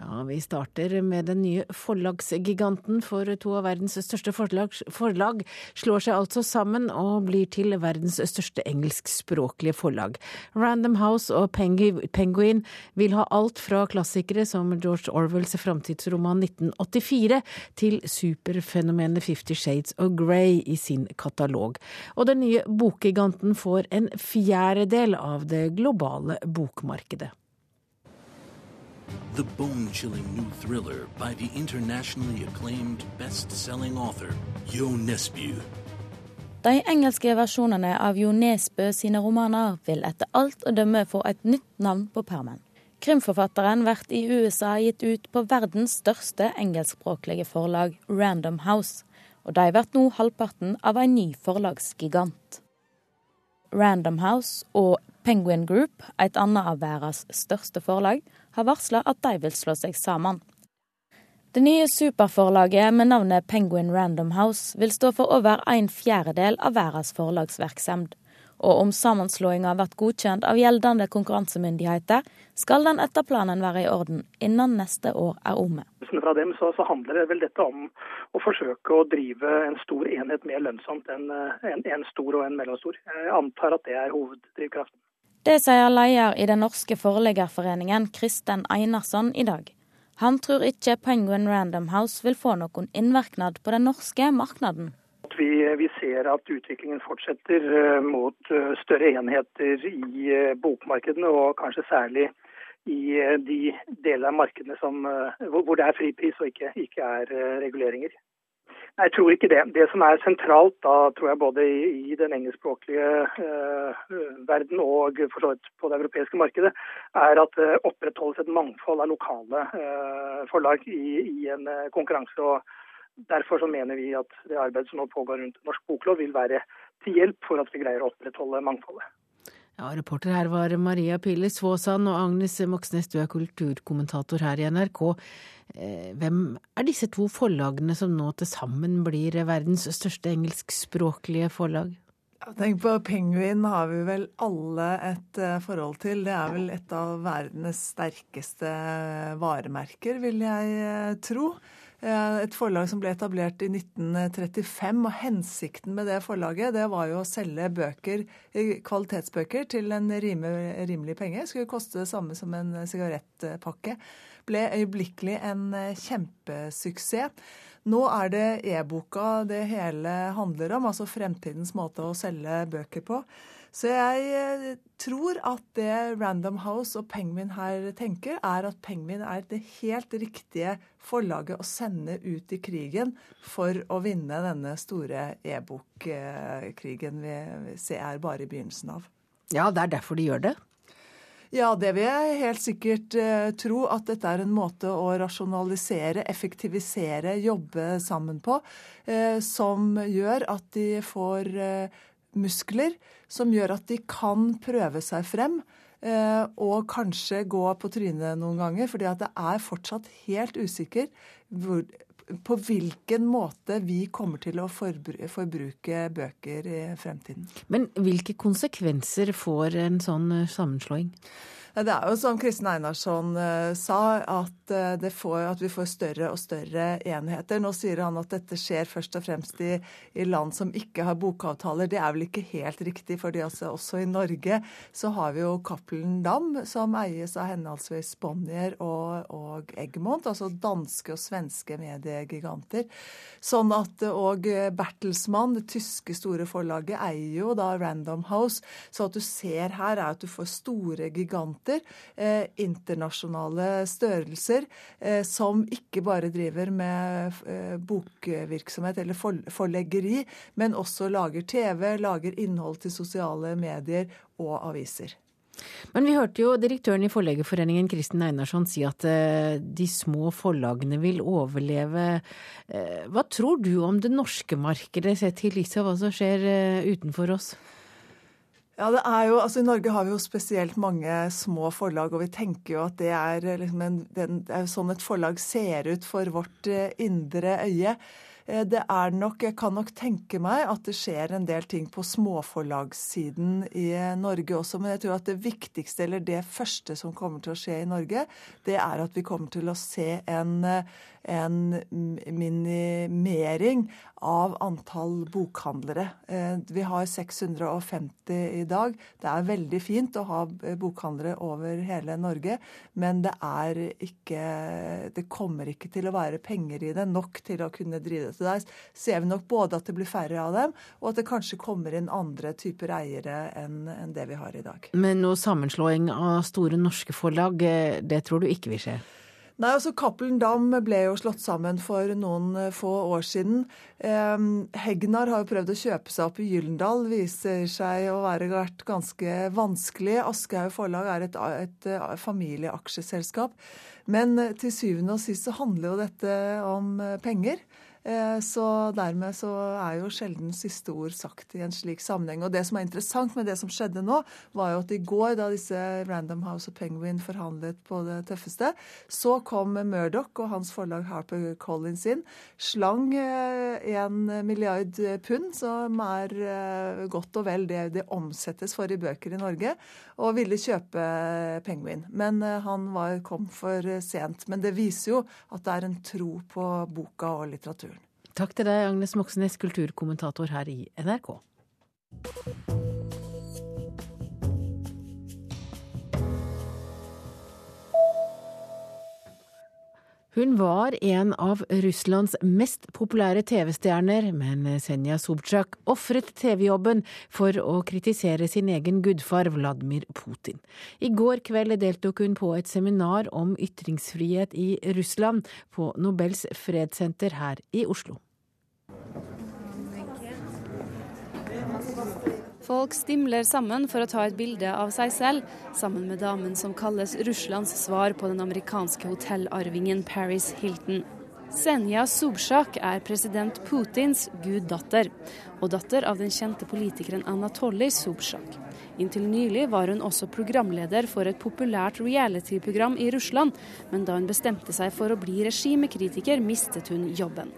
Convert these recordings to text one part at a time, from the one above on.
Ja, Vi starter med den nye forlagsgiganten, for to av verdens største forlag, forlag, slår seg altså sammen og blir til verdens største engelskspråklige forlag. Random House og Penguin vil ha alt fra klassikere som George Orwells framtidsroman 1984 til superfenomenet Fifty Shades of Grey i sin katalog. Og den nye bokgiganten får en fjerdedel av det globale bokmarkedet. The bone chilling new thriller by the internationally acclaimed best selling author Jo Nesbø. De engelske versjonene av Jo Nesbø sine romaner vil etter alt å dømme få et nytt navn på permen. Krimforfatteren blir i USA gitt ut på verdens største engelskspråklige forlag, Random House, og de blir nå halvparten av en ny forlagsgigant. Random House og Penguin Group, et annet av verdens største forlag, har varsla at de vil slå seg sammen. Det nye superforlaget med navnet Penguin Random House vil stå for over en fjerdedel av verdens forlagsvirksomhet. Og om sammenslåinga blir godkjent av gjeldende konkurransemyndigheter, skal den etter planen være i orden innen neste år er omme. Fra dem så, så, handler det vel dette om å forsøke å drive en stor enhet mer lønnsomt enn en, en stor og en mellomstor. Jeg antar at det er hoveddrivkraften. Det sier leder i den norske forleggerforeningen, Kristen Einarsson, i dag. Han tror ikke Penguin Random House vil få noen innvirkning på den norske markedet. Vi, vi, ser at utviklingen fortsetter uh, mot uh, større enheter i uh, bokmarkedene, og kanskje særlig i de deler av markedene som, hvor det er fripris og ikke, ikke er reguleringer. Jeg tror ikke det. Det som er sentralt da, tror jeg både i, den engelskspråklige eh, verden og på det europeiske markedet, er at det uh, opprettholdes et mangfold av lokale eh, forlag i, i en konkurranse. og Derfor så mener vi at det arbeidet som nå pågår rundt norsk boklov, vil være til hjelp for at vi greier å opprettholde mangfoldet. Ja, Reporter her var Maria Pille Svåsand og Agnes Moxnes, du er kulturkommentator her i NRK. Eh, hvem er disse to forlagene som nå til sammen blir verdens største engelskspråklige forlag? Tenk på Penguin har vi vel alle et eh, forhold til. Det er vel et av verdens sterkeste varemerker, vil jeg eh, tro. Eh, et forlag som ble etablert i 1935. og Hensikten med det forlaget det var jo å selge bøker, eh, kvalitetsbøker til en rimelig penge. Skulle koste det samme som en sigarettpakke. Ble øyeblikkelig en eh, kjempesuksess. Nå er det e-boka det hele handler om, altså fremtidens måte å selge bøker på. Så jeg eh, tror at det Random House og Penguin her tenker, er at Penguin er det helt riktige forlaget å sende ut i krigen for å vinne denne store e-bokkrigen vi ser bare i begynnelsen av. Ja, det er derfor de gjør det? Ja, det vil jeg helt sikkert eh, tro. At dette er en måte å rasjonalisere, effektivisere, jobbe sammen på. Eh, som gjør at de får eh, muskler som gjør at de kan prøve seg frem. Eh, og kanskje gå på trynet noen ganger, fordi det er fortsatt helt usikker på hvilken måte vi kommer til å forbruke bøker i fremtiden. Men hvilke konsekvenser får en sånn eh, sammenslåing? Det er jo som Kristin Einarsson uh, sa, at, uh, får, at, vi får større og større enheter. Nå sier han at dette skjer først og fremst i, i land som ikke har bokavtaler. Det er vel ikke helt riktig, fordi altså, også i Norge så har vi jo Cappelen Dam, som eies av henholdsvis Bonnier og, og Egmont, altså danske og svenske mediegiganter. Sånn at og Bertelsmann, det tyske store forlaget, eier jo da Random House. Så at du ser her er at du får store giganter giganter, eh, internasjonale størrelser, eh, som ikke bare driver med eh, bokvirksomhet eller for, forleggeri, men også lager TV, lager innhold til sosiale medier og aviser. Men vi hørte jo direktøren i Forleggerforeningen Kristin Einarsson si at eh, de små forlagene vil overleve. Eh, hva tror du om det norske markedet, sett i lys av hva som skjer eh, utenfor oss? Ja, det er jo, altså I Norge har vi jo spesielt mange små forlag, og vi tenker jo at det er, liksom en, det er sånn et forlag ser ut for vårt eh, indre øye. Eh, det er nok, Jeg kan nok tenke meg at det skjer en del ting på småforlagssiden i Norge også, men jeg tror at det viktigste, eller det første som kommer til å skje i Norge, det er at vi kommer til å se en en minimering av antall bokhandlere. Eh, vi har 650 i dag. Det er veldig fint å ha bokhandlere over hele Norge, men det er ikke Det kommer ikke til å være penger i det nok til å kunne drive. Så der ser vi nok både at det blir færre av dem, og at det kanskje kommer inn andre typer eiere enn det vi har i dag. Men noe sammenslåing av store norske forlag, eh, det tror du ikke vil skje? Nei, altså Cappelen Dam ble jo slått sammen for noen eh, få år siden. Eh, Hegnar har jo prøvd å kjøpe seg opp i Gyllendal, viser seg å være vært ganske vanskelig. Aschehoug forlag er et, et, eh, familieaksjeselskap. Men til syvende og sist så handler jo dette om penger. Eh, så dermed så er jo sjelden siste ord sagt i en slik sammenheng. Og det som er interessant med det som skjedde nå, var jo at i går, da disse Random House og Penguin forhandlet på det tøffeste, så kom Murdoch og hans forlag Harper Collins inn, slang eh, en milliard pund, som er eh, godt og vel det det omsettes for i bøker i Norge, og ville kjøpe Penguin. Men han var, kom for sent. Men det viser jo at det er en tro på boka og litteraturen. Takk til deg, Agnes Moxnes, kulturkommentator her i NRK. Hun var en av Russlands mest populære TV-stjerner, men Senja Sobtsjak ofret TV-jobben for å kritisere sin egen gudfar Vladimir Putin. I går kveld deltok hun på et seminar om ytringsfrihet i Russland på Nobels fredssenter her i Oslo. Folk stimler sammen for å ta et bilde av seg selv, sammen med damen som kalles Russlands svar på den amerikanske hotellarvingen Paris Hilton. Senja Subsjak er president Putins guddatter, og datter av den kjente politikeren Anatolij Subsjak. Inntil nylig var hun også programleder for et populært reality-program i Russland, men da hun bestemte seg for å bli regimekritiker, mistet hun jobben.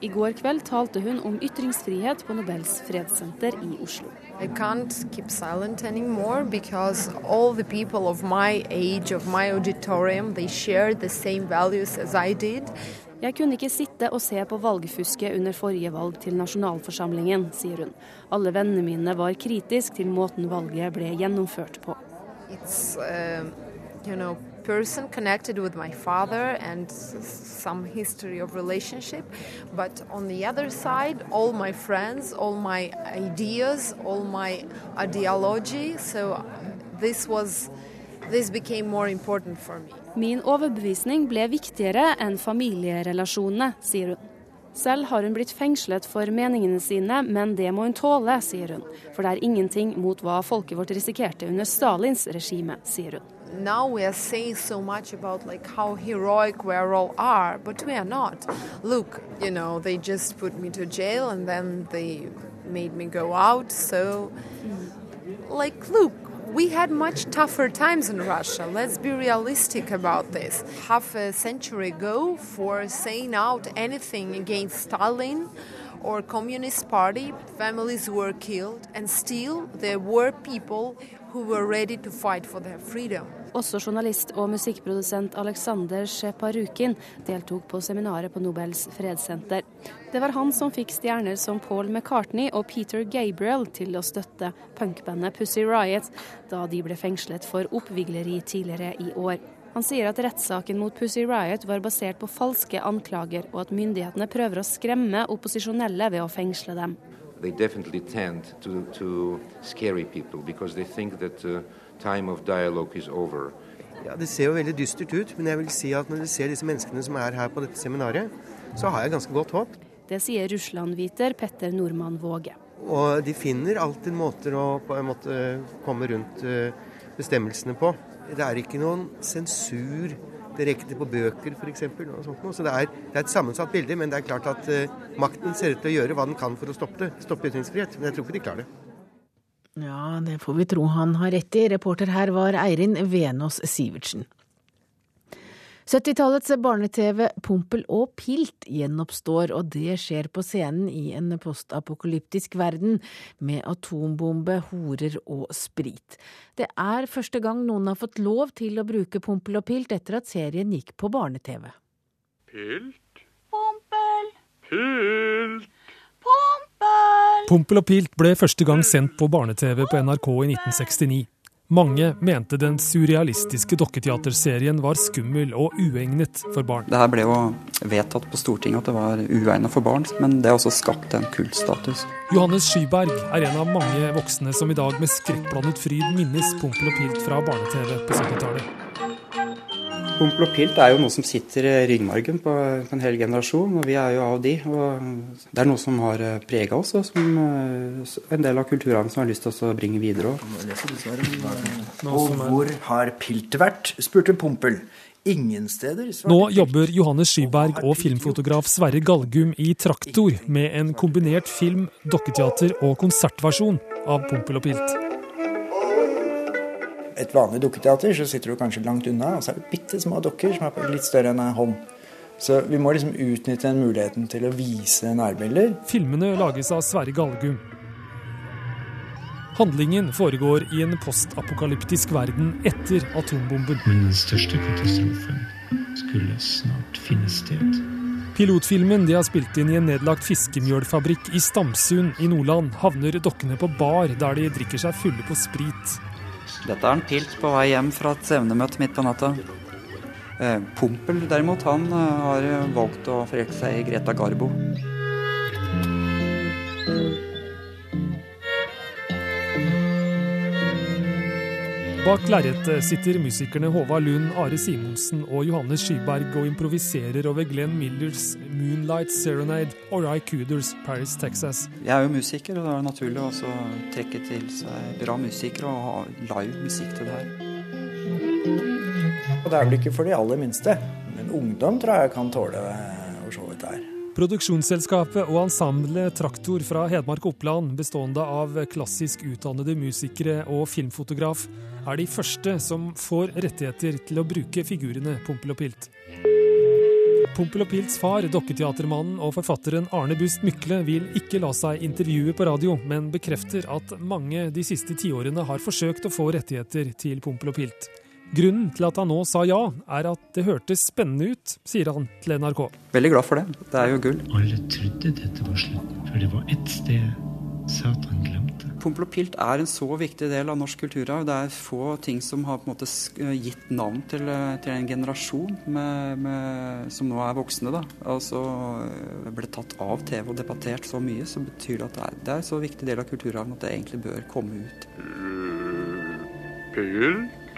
I går kveld talte hun om ytringsfrihet på Nobels fredssenter i Oslo. I can't keep silent anymore because all the people of my age, of my auditorium, they share the same values as I did. Jeg kunne ikke sitte og se på valgfusket under forrige valg til nasjonalforsamlingen, sier hun. Alle vennene mine var kritiske til måten valget ble gjennomført på. It's, uh, you know, person connected with my father and some history of relationship but on the other side all my friends all my ideas all my ideology so this was this became more important for me Min overbevisning ble viktigere enn familierelasjonene, sier hun. Selv har hun blitt fengslet for meningene sine, men det må hun tåle, sier hun. For det er ingenting mot hva folket vårt risikerte under Stalins regime, sier hun. Now we are saying so much about like how heroic we all are, but we are not. Look, you know, they just put me to jail and then they made me go out. So, like, look, we had much tougher times in Russia. Let's be realistic about this. Half a century ago, for saying out anything against Stalin or Communist Party, families were killed, and still there were people who were ready to fight for their freedom. Også journalist og musikkprodusent Aleksander Sjeparukin deltok på seminaret på Nobels fredssenter. Det var han som fikk stjerner som Paul McCartney og Peter Gabriel til å støtte punkbandet Pussy Riot da de ble fengslet for oppvigleri tidligere i år. Han sier at rettssaken mot Pussy Riot var basert på falske anklager, og at myndighetene prøver å skremme opposisjonelle ved å fengsle dem. They definitely tend to, to scary people because they think that uh, time of dialogue is over. Ja, Det ser jo veldig dystert ut, men jeg vil si at når du ser disse menneskene som er her på dette seminaret, så har jeg ganske godt håp. Det sier Russland-viter Petter Nordmann Våge. Og de finner alltid måter å på en måte komme rundt eh, bestemmelsene på. Det er ikke noen sensur direkte på bøker f.eks. Så det er, det er, et sammensatt bilde, men det er klart at uh, makten ser ut til å gjøre hva den kan for å stoppe det. Stoppe ytringsfrihet. Men jeg tror ikke de klarer det. Ja, det får vi tro han har rett i. Reporter her var Eirin Venås Sivertsen. 70-tallets barne-TV Pompel og Pilt gjenoppstår, og det skjer på scenen i en postapokalyptisk verden med atombombe, horer og sprit. Det er første gang noen har fått lov til å bruke Pompel og Pilt etter at serien gikk på barne-TV. Pilt. Pompel. Pilt. Pompel. Pompel og Pilt ble første gang sendt på barne-TV på NRK i 1969. Mange mente den surrealistiske dokketeaterserien var skummel og uegnet for barn. Det her ble jo vedtatt på Stortinget at det var uegnet for barn, men det har også skapt en kultstatus. Johannes Skyberg er en av mange voksne som i dag med skrekkblandet fryd minnes Pompel og Pilt fra barne-TV på 70-tallet. Pompel og pilt er jo noe som sitter i ryggmargen på, på, en hel generasjon, og vi er jo av de. og Det er noe som har prega oss, og som en del av kulturarven som har lyst til å bringe videre. Og hvor har pilt vært, spurte Pompel. Ingen steder. Nå jobber Johannes Skyberg og filmfotograf Sverre Galgum i Traktor med en kombinert film-, dokketeater- og konsertversjon av Pompel og Pilt et vanlig dukketeater, så sitter du kanskje langt unna, og så er det bitte små dokker som er litt større enn en hånd. Så vi må liksom utnytte den muligheten til å vise nærbilder. Filmene lages av Sverre Galgum. Handlingen foregår i en postapokalyptisk verden etter atombomben. Men den største katastrofen skulle snart finne sted. Pilotfilmen de har spilt inn i en nedlagt fiskemjølfabrikk i Stamsund i Nordland, havner dokkene på bar der de drikker seg fulle på sprit. Dette er en pilt på vei hjem fra et evnemøte midt på natta. Pumpel, Pompel derimot, han eh, har valgt å forelske seg i Greta Garbo. Bak lerretet sitter musikerne Håvard Lund, Are Simonsen og Johannes Skyberg og improviserer over Glenn Millers 'Moonlight Serenade' og Ry Cooders 'Paris, Texas'. Jeg er jo musiker, og det er naturlig å trekke til seg bra musikere og ha live musikk til det her. Og det er vel ikke for de aller minste, men ungdom tror jeg kan tåle å se dette her. Produksjonsselskapet og ensemblet Traktor fra Hedmark og Oppland, bestående av klassisk utdannede musikere og filmfotograf, er de første som får rettigheter til å bruke figurene Pompel og Pilt. Pompel og Pilts far, dokketeatermannen og forfatteren Arne Bust Mykle, vil ikke la seg intervjue på radio, men bekrefter at mange de siste tiårene har forsøkt å få rettigheter til Pompel og Pilt. Grunnen til at han nå sa ja, er at det hørtes spennende ut, sier han til NRK. Veldig glad for det. Det er jo gull. Alle trodde dette var slutten, for det var ett sted Satan glemte. Pompel og Pilt er en så viktig del av norsk kulturarv. Det er få ting som har på en måte gitt navn til, til en generasjon med, med, som nå er voksne. da. Altså ble tatt av TV og debattert så mye, så betyr det at det er, det er en så viktig del av kulturarven at det egentlig bør komme ut. Pilt?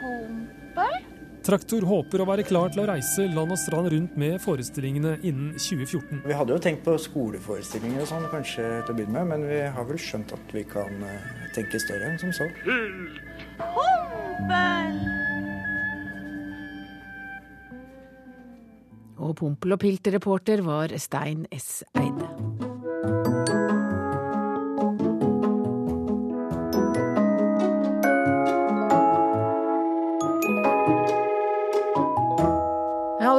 Pompel? Traktor håper å være klar til å reise land og strand rundt med forestillingene innen 2014. Vi hadde jo tenkt på skoleforestillinger og sånn kanskje til å begynne med, men vi har vel skjønt at vi kan tenke større enn som så. Pompel! Og Pompel og Pilt-reporter var Stein S. Eide.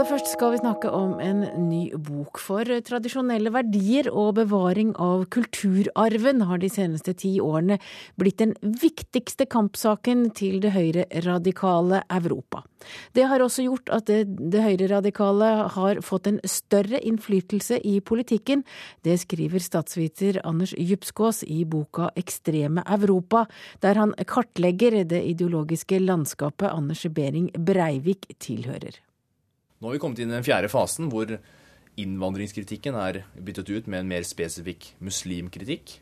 Aller først skal vi snakke om en ny bok. For tradisjonelle verdier og bevaring av kulturarven har de seneste ti årene blitt den viktigste kampsaken til det høyreradikale Europa. Det har også gjort at det, det høyreradikale har fått en større innflytelse i politikken. Det skriver statsviter Anders Djupskås i boka Ekstreme Europa, der han kartlegger det ideologiske landskapet Anders Behring Breivik tilhører. Nå har vi kommet inn i den fjerde fasen, hvor innvandringskritikken er byttet ut med en mer spesifikk muslimkritikk.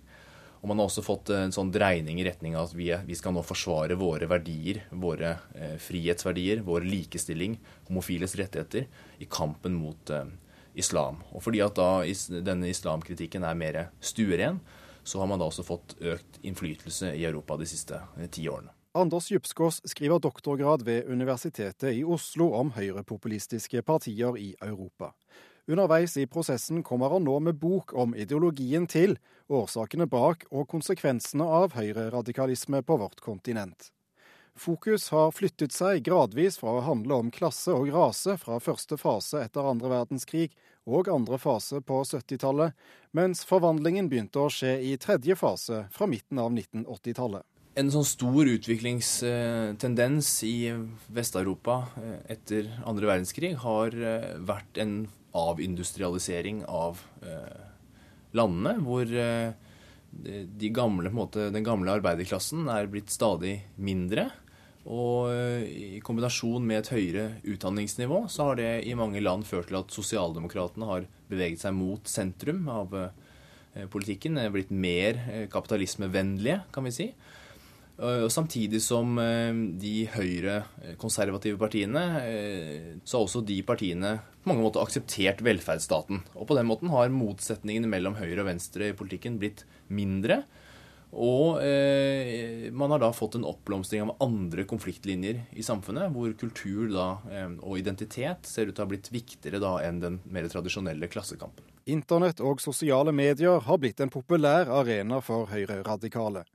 Og man har også fått en sånn dreining i retning av at vi, vi skal nå forsvare våre verdier, våre eh, frihetsverdier, vår likestilling, homofiles rettigheter, i kampen mot eh, islam. Og fordi at da is, denne islamkritikken er mer stueren, så har man da også fått økt innflytelse i Europa de siste eh, ti årene. Anders Djupskås skriver doktorgrad ved Universitetet i Oslo om høyrepopulistiske partier i Europa. Underveis i prosessen kommer han nå med bok om ideologien til, årsakene bak og konsekvensene av høyreradikalisme på vårt kontinent. Fokus har flyttet seg gradvis fra å handle om klasse og rase fra første fase etter andre verdenskrig og andre fase på 70-tallet, mens forvandlingen begynte å skje i tredje fase fra midten av 1980-tallet. En sånn stor utviklingstendens i Vest-Europa eh, etter andre verdenskrig har eh, vært en avindustrialisering av eh, landene, hvor de gamle, måte, den gamle arbeiderklassen er blitt stadig mindre. Og i kombinasjon med et høyere utdanningsnivå så har det i mange land ført til at sosialdemokratene har beveget seg mot sentrum av politikken. Blitt mer kapitalismevennlige, kan vi si. Og Samtidig som de høyre konservative partiene, så har også de partiene på mange måter akseptert velferdsstaten. Og på den måten har motsetningene mellom høyre og venstre i politikken blitt mindre. Og eh, man har da fått en oppblomstring av andre konfliktlinjer i samfunnet, hvor kultur da, eh, og identitet ser ut til å ha blitt viktigere da enn den mer tradisjonelle klassekampen. Internett og sosiale medier har blitt en populær arena for høyreradikale.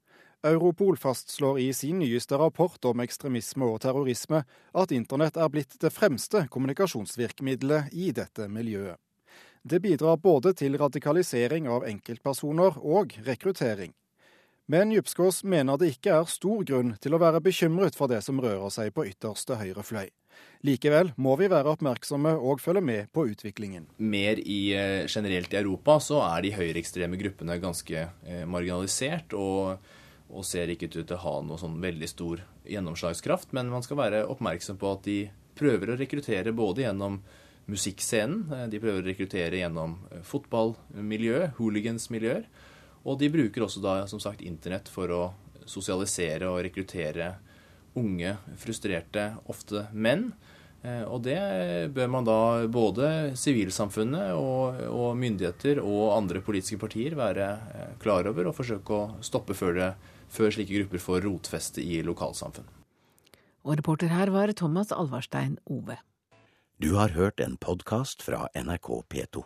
Europol fastslår i sin nyeste rapport om ekstremisme og terrorisme at internett er blitt det fremste kommunikasjonsvirkemidlet i dette miljøet. Det bidrar både til radikalisering av enkeltpersoner og rekruttering. Men Djupskås mener det ikke er stor grunn til å være bekymret for det som rører seg på ytterste høyre fløy. Likevel må vi være oppmerksomme og følge med på utviklingen. Mer i, generelt i Europa så er de høyreekstreme gruppene ganske marginalisert. og og ser ikke ut til å ha noe sånn veldig stor gjennomslagskraft. Men man skal være oppmerksom på at de prøver å rekruttere både gjennom musikkscenen, de prøver å rekruttere gjennom fotballmiljø, hooligansmiljøer, og de bruker også da som sagt internett for å sosialisere og rekruttere unge, frustrerte, ofte menn. Og det bør man da både sivilsamfunnet og, og, myndigheter og andre politiske partier være klar over og forsøke å stoppe før det før slike grupper får rotfeste i lokalsamfunn. Og reporter her var Thomas Alvarstein Ove. Du har hørt en podkast fra NRK P2.